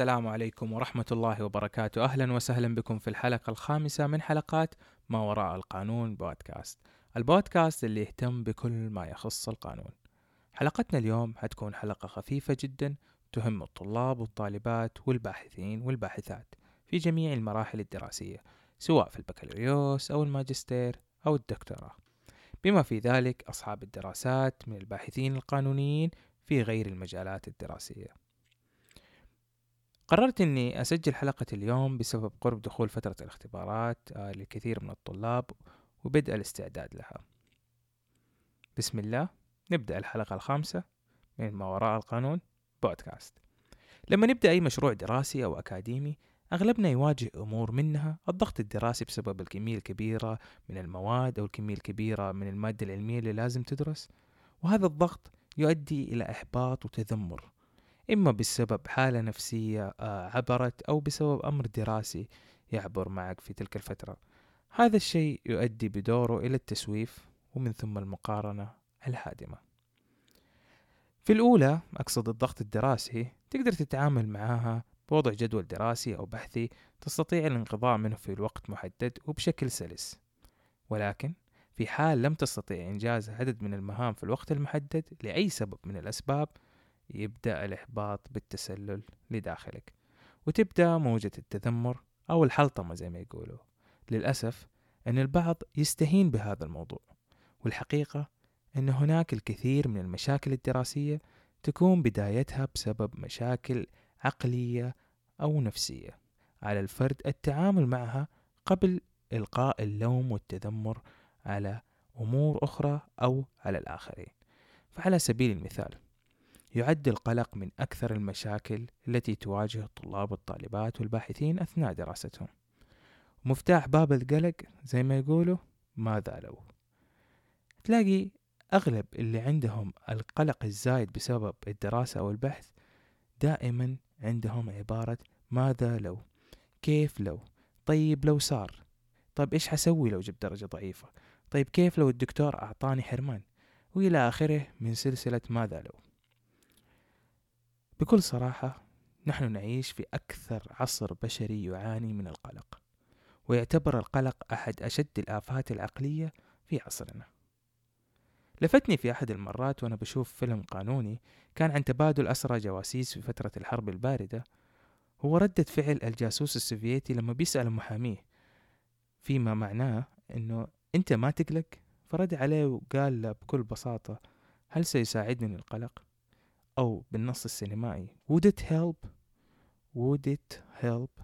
السلام عليكم ورحمة الله وبركاته. أهلا وسهلا بكم في الحلقة الخامسة من حلقات ما وراء القانون بودكاست. البودكاست اللي يهتم بكل ما يخص القانون. حلقتنا اليوم حتكون حلقة خفيفة جدا تهم الطلاب والطالبات والباحثين والباحثات في جميع المراحل الدراسية سواء في البكالوريوس أو الماجستير أو الدكتوراه. بما في ذلك أصحاب الدراسات من الباحثين القانونيين في غير المجالات الدراسية. قررت إني أسجل حلقة اليوم بسبب قرب دخول فترة الاختبارات آه، للكثير من الطلاب وبدء الاستعداد لها. بسم الله. نبدأ الحلقة الخامسة من ما وراء القانون بودكاست لما نبدأ أي مشروع دراسي أو أكاديمي أغلبنا يواجه أمور منها الضغط الدراسي بسبب الكمية الكبيرة من المواد أو الكمية الكبيرة من المادة العلمية اللي لازم تدرس. وهذا الضغط يؤدي إلى إحباط وتذمر. إما بسبب حالة نفسية آه، عبرت أو بسبب أمر دراسي يعبر معك في تلك الفترة. هذا الشيء يؤدي بدوره إلى التسويف ومن ثم المقارنة الهادمة. في الأولى أقصد الضغط الدراسي تقدر تتعامل معها بوضع جدول دراسي أو بحثي تستطيع الانقضاء منه في وقت محدد وبشكل سلس. ولكن في حال لم تستطيع إنجاز عدد من المهام في الوقت المحدد لأي سبب من الأسباب يبدأ الإحباط بالتسلل لداخلك وتبدأ موجة التذمر أو الحلطمة زي ما يقولوا. للأسف أن البعض يستهين بهذا الموضوع والحقيقة أن هناك الكثير من المشاكل الدراسية تكون بدايتها بسبب مشاكل عقلية أو نفسية على الفرد التعامل معها قبل إلقاء اللوم والتذمر على أمور أخرى أو على الآخرين. فعلى سبيل المثال يعد القلق من أكثر المشاكل التي تواجه الطلاب والطالبات والباحثين أثناء دراستهم. مفتاح باب القلق زي ما يقولوا ماذا لو تلاقي أغلب اللي عندهم القلق الزايد بسبب الدراسة أو البحث دائما عندهم عبارة ماذا لو كيف لو؟ طيب لو صار. طيب إيش حسوي لو جبت درجة ضعيفة؟ طيب كيف لو الدكتور أعطاني حرمان؟ وإلى آخره من سلسلة ماذا لو بكل صراحة نحن نعيش في أكثر عصر بشري يعاني من القلق ويعتبر القلق أحد أشد الآفات العقلية في عصرنا لفتني في أحد المرات وأنا بشوف فيلم قانوني كان عن تبادل أسرى جواسيس في فترة الحرب الباردة هو ردة فعل الجاسوس السوفيتي لما بيسأل محاميه فيما معناه أنه أنت ما تقلق فرد عليه وقال له بكل بساطة هل سيساعدني القلق؟ أو بالنص السينمائي. Would it help? Would it help?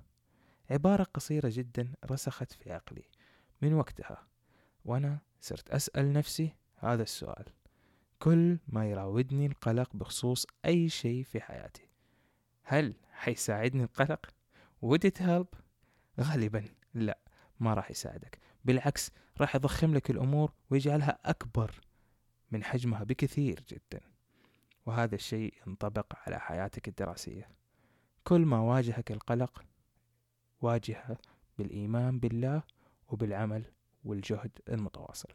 عبارة قصيرة جدا رسخت في عقلي. من وقتها وأنا صرت أسأل نفسي هذا السؤال. كل ما يراودني القلق بخصوص أي شيء في حياتي. هل حيساعدني القلق؟ would it help؟ غالبا لا ما راح يساعدك. بالعكس راح يضخم لك الأمور ويجعلها أكبر من حجمها بكثير جدا. وهذا الشيء ينطبق على حياتك الدراسية. كل ما واجهك القلق واجهه بالإيمان بالله وبالعمل والجهد المتواصل.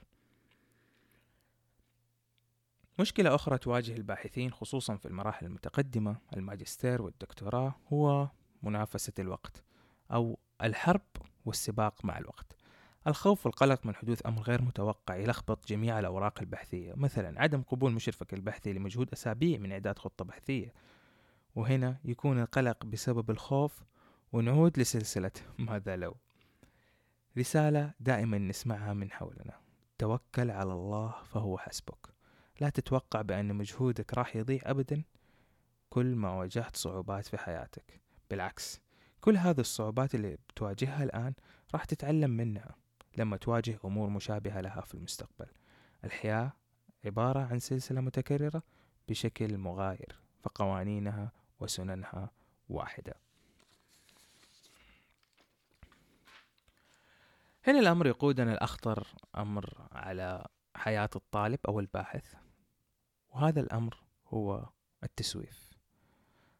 مشكلة أخرى تواجه الباحثين خصوصا في المراحل المتقدمة الماجستير والدكتوراه هو منافسة الوقت أو الحرب والسباق مع الوقت. الخوف والقلق من حدوث أمر غير متوقع يلخبط جميع الأوراق البحثية. مثلا عدم قبول مشرفك البحثي لمجهود أسابيع من إعداد خطة بحثية. وهنا يكون القلق بسبب الخوف ونعود لسلسلة ماذا لو. رسالة دائما نسمعها من حولنا. توكل على الله فهو حسبك. لا تتوقع بأن مجهودك راح يضيع أبدا كل ما واجهت صعوبات في حياتك. بالعكس كل هذه الصعوبات اللي بتواجهها الآن راح تتعلم منها. لما تواجه أمور مشابهة لها في المستقبل. الحياة عبارة عن سلسلة متكررة بشكل مغاير فقوانينها وسننها واحدة. هنا الأمر يقودنا الأخطر أمر على حياة الطالب أو الباحث وهذا الأمر هو التسويف.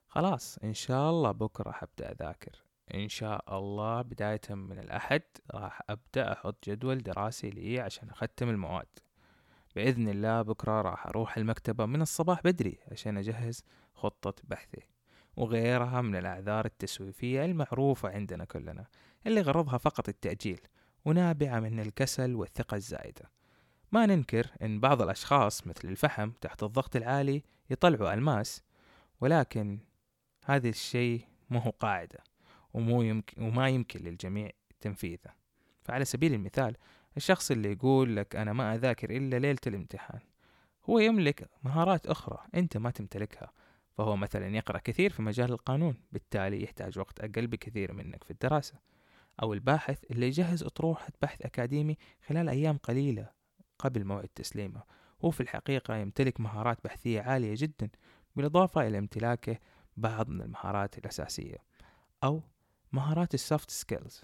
خلاص إن شاء الله بكرة حبدأ أذاكر. إن شاء الله بداية من الأحد راح أبدأ أحط جدول دراسي لي عشان أختم المواد. بإذن الله بكرة راح أروح المكتبة من الصباح بدري عشان أجهز خطة بحثي وغيرها من الأعذار التسويفية المعروفة عندنا كلنا اللي غرضها فقط التأجيل ونابعة من الكسل والثقة الزائدة ما ننكر أن بعض الأشخاص مثل الفحم تحت الضغط العالي يطلعوا ألماس ولكن هذا الشيء مو هو قاعدة. ومو يمكن وما يمكن للجميع تنفيذه. فعلى سبيل المثال الشخص اللي يقول لك أنا ما أذاكر إلا ليلة الامتحان هو يملك مهارات أخرى أنت ما تمتلكها. فهو مثلا يقرأ كثير في مجال القانون بالتالي يحتاج وقت أقل بكثير منك في الدراسة. أو الباحث اللي يجهز أطروحة بحث أكاديمي خلال أيام قليلة قبل موعد تسليمه. هو في الحقيقة يمتلك مهارات بحثية عالية جدا بالإضافة إلى امتلاكه بعض من المهارات الأساسية. أو مهارات ال soft skills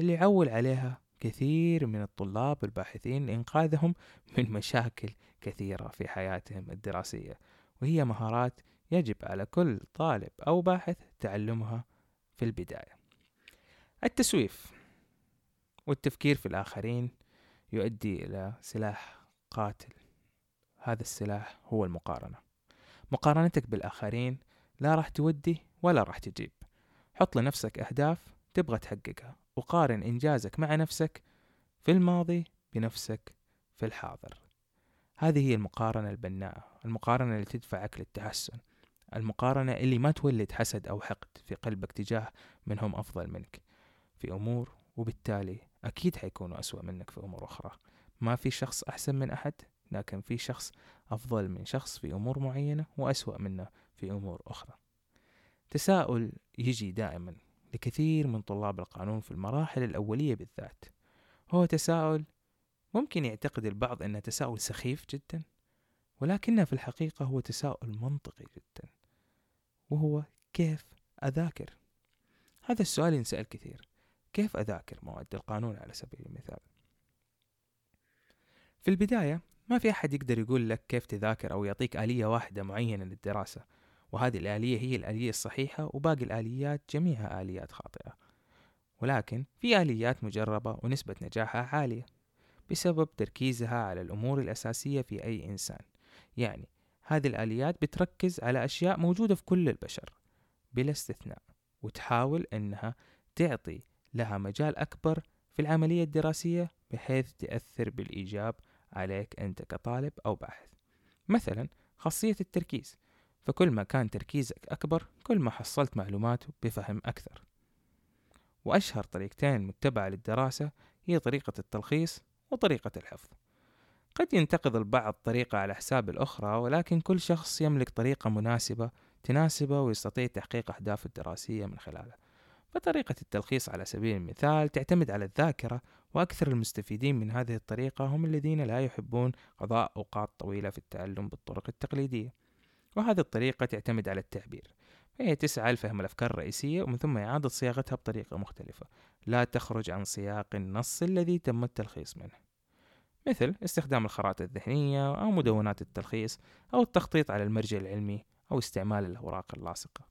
اللي يعول عليها كثير من الطلاب الباحثين لإنقاذهم من مشاكل كثيرة في حياتهم الدراسية وهي مهارات يجب على كل طالب أو باحث تعلمها في البداية. التسويف والتفكير في الآخرين يؤدي إلى سلاح قاتل. هذا السلاح هو المقارنة. مقارنتك بالآخرين لا راح تودي ولا راح تجيب. حط لنفسك أهداف تبغى تحققها وقارن إنجازك مع نفسك في الماضي بنفسك في الحاضر. هذه هي المقارنة البناءة المقارنة اللي تدفعك للتحسن المقارنة اللي ما تولد حسد أو حقد في قلبك تجاه منهم أفضل منك. في أمور وبالتالي أكيد حيكونوا أسوأ منك في أمور أخرى. ما في شخص أحسن من أحد لكن في شخص أفضل من شخص في أمور معينة وأسوأ منه في أمور أخرى. تساؤل يجي دائما لكثير من طلاب القانون في المراحل الأولية بالذات. هو تساؤل ممكن يعتقد البعض أنه تساؤل سخيف جدا ولكنه في الحقيقة هو تساؤل منطقي جدا وهو كيف أذاكر؟ هذا السؤال ينسأل كثير. كيف أذاكر مواد القانون على سبيل المثال؟ في البداية ما في أحد يقدر يقول لك كيف تذاكر أو يعطيك آلية واحدة معينة للدراسة. وهذه الآلية هي الآلية الصحيحة وباقي الآليات جميعها آليات خاطئة. ولكن في آليات مجربة ونسبة نجاحها عالية بسبب تركيزها على الأمور الأساسية في أي إنسان. يعني هذه الآليات بتركز على أشياء موجودة في كل البشر بلا استثناء وتحاول أنها تعطي لها مجال أكبر في العملية الدراسية بحيث تأثر بالإيجاب عليك أنت كطالب أو باحث. مثلا خاصية التركيز. فكل ما كان تركيزك أكبر كل ما حصلت معلومات بفهم أكثر. وأشهر طريقتين متبعة للدراسة هي طريقة التلخيص وطريقة الحفظ. قد ينتقد البعض طريقة على حساب الأخرى ولكن كل شخص يملك طريقة مناسبة تناسبه ويستطيع تحقيق أهدافه الدراسية من خلالها. فطريقة التلخيص على سبيل المثال تعتمد على الذاكرة وأكثر المستفيدين من هذه الطريقة هم الذين لا يحبون قضاء أوقات طويلة في التعلم بالطرق التقليدية. وهذه الطريقة تعتمد على التعبير. فهي تسعى لفهم الأفكار الرئيسية ومن ثم إعادة صياغتها بطريقة مختلفة. لا تخرج عن سياق النص الذي تم التلخيص منه. مثل استخدام الخرائط الذهنية أو مدونات التلخيص أو التخطيط على المرجع العلمي أو استعمال الأوراق اللاصقة.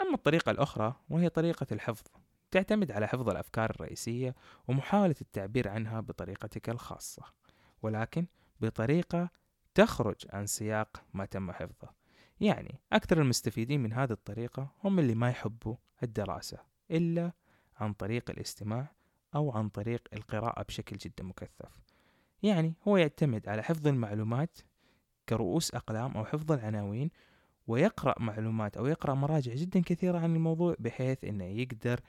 أما الطريقة الأخرى وهي طريقة الحفظ تعتمد على حفظ الأفكار الرئيسية ومحاولة التعبير عنها بطريقتك الخاصة ولكن بطريقة تخرج عن سياق ما تم حفظه. يعني أكثر المستفيدين من هذه الطريقة هم اللي ما يحبوا الدراسة إلا عن طريق الاستماع أو عن طريق القراءة بشكل جدا مكثف. يعني هو يعتمد على حفظ المعلومات كرؤوس أقلام أو حفظ العناوين ويقرأ معلومات أو يقرأ مراجع جدا كثيرة عن الموضوع بحيث أنه يقدر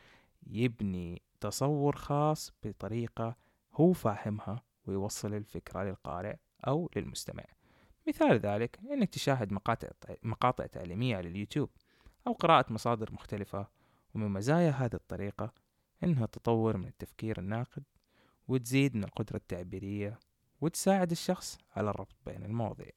يبني تصور خاص بطريقة هو فاهمها ويوصل الفكرة للقارئ أو للمستمع. مثال ذلك أنك تشاهد مقاطع, مقاطع تعليمية على اليوتيوب أو قراءة مصادر مختلفة ومن مزايا هذه الطريقة أنها تطور من التفكير الناقد وتزيد من القدرة التعبيرية وتساعد الشخص على الربط بين المواضيع.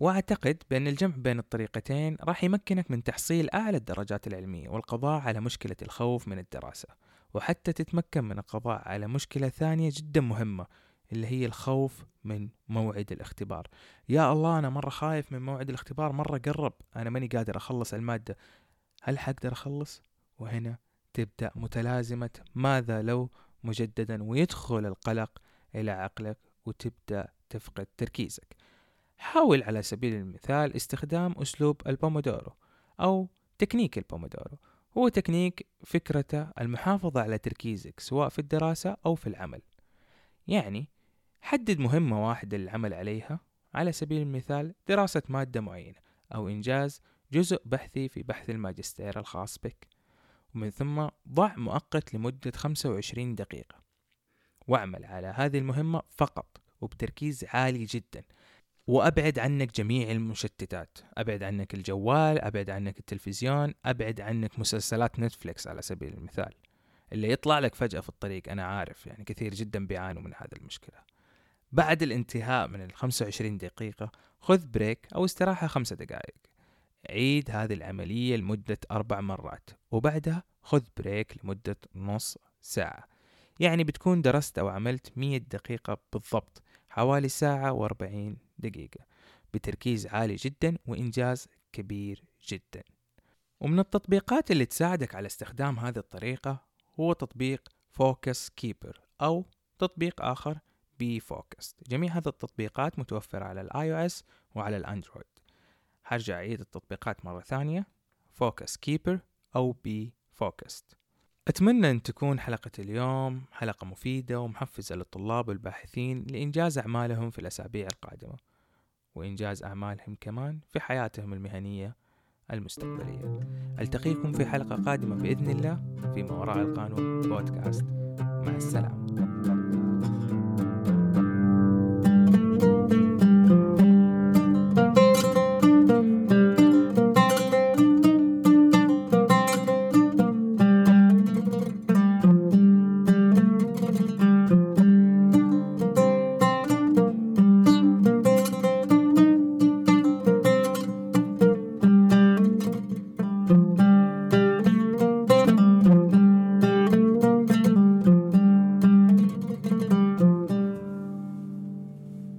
وأعتقد بأن الجمع بين الطريقتين راح يمكنك من تحصيل أعلى الدرجات العلمية والقضاء على مشكلة الخوف من الدراسة وحتى تتمكن من القضاء على مشكلة ثانية جدا مهمة اللي هي الخوف من موعد الاختبار. يا الله أنا مرة خايف من موعد الاختبار مرة قرب. أنا ماني قادر أخلص المادة. هل حقدر أخلص؟ وهنا تبدأ متلازمة ماذا لو مجددا ويدخل القلق إلى عقلك وتبدأ تفقد تركيزك. حاول على سبيل المثال استخدام أسلوب البومودورو أو تكنيك البومودورو. هو تكنيك فكرته المحافظة على تركيزك سواء في الدراسة أو في العمل. يعني حدد مهمة واحدة للعمل عليها على سبيل المثال دراسة مادة معينة أو إنجاز جزء بحثي في بحث الماجستير الخاص بك. ومن ثم ضع مؤقت لمدة 25 دقيقة واعمل على هذه المهمة فقط وبتركيز عالي جدا. وأبعد عنك جميع المشتتات. أبعد عنك الجوال أبعد عنك التلفزيون أبعد عنك مسلسلات نتفليكس على سبيل المثال. اللي يطلع لك فجأة في الطريق أنا عارف يعني كثير جدا بيعانوا من هذه المشكلة. بعد الانتهاء من ال 25 دقيقة خذ break أو استراحة خمسة دقائق. عيد هذه العملية لمدة أربع مرات وبعدها خذ break لمدة نص ساعة. يعني بتكون درست أو عملت مية دقيقة بالضبط حوالي ساعة وأربعين دقيقة. بتركيز عالي جدا وإنجاز كبير جدا. ومن التطبيقات اللي تساعدك على استخدام هذه الطريقة هو تطبيق Focus Keeper أو تطبيق آخر Be Focused جميع هذه التطبيقات متوفرة على ال iOS وعلى الأندرويد. هرجع أعيد التطبيقات مرة ثانية. Focus Keeper أو Be Focused. أتمنى أن تكون حلقة اليوم حلقة مفيدة ومحفزة للطلاب والباحثين لإنجاز أعمالهم في الأسابيع القادمة وإنجاز أعمالهم كمان في حياتهم المهنية المستقبلية. ألتقيكم في حلقة قادمة بإذن الله في ما وراء القانون بودكاست. مع السلامة.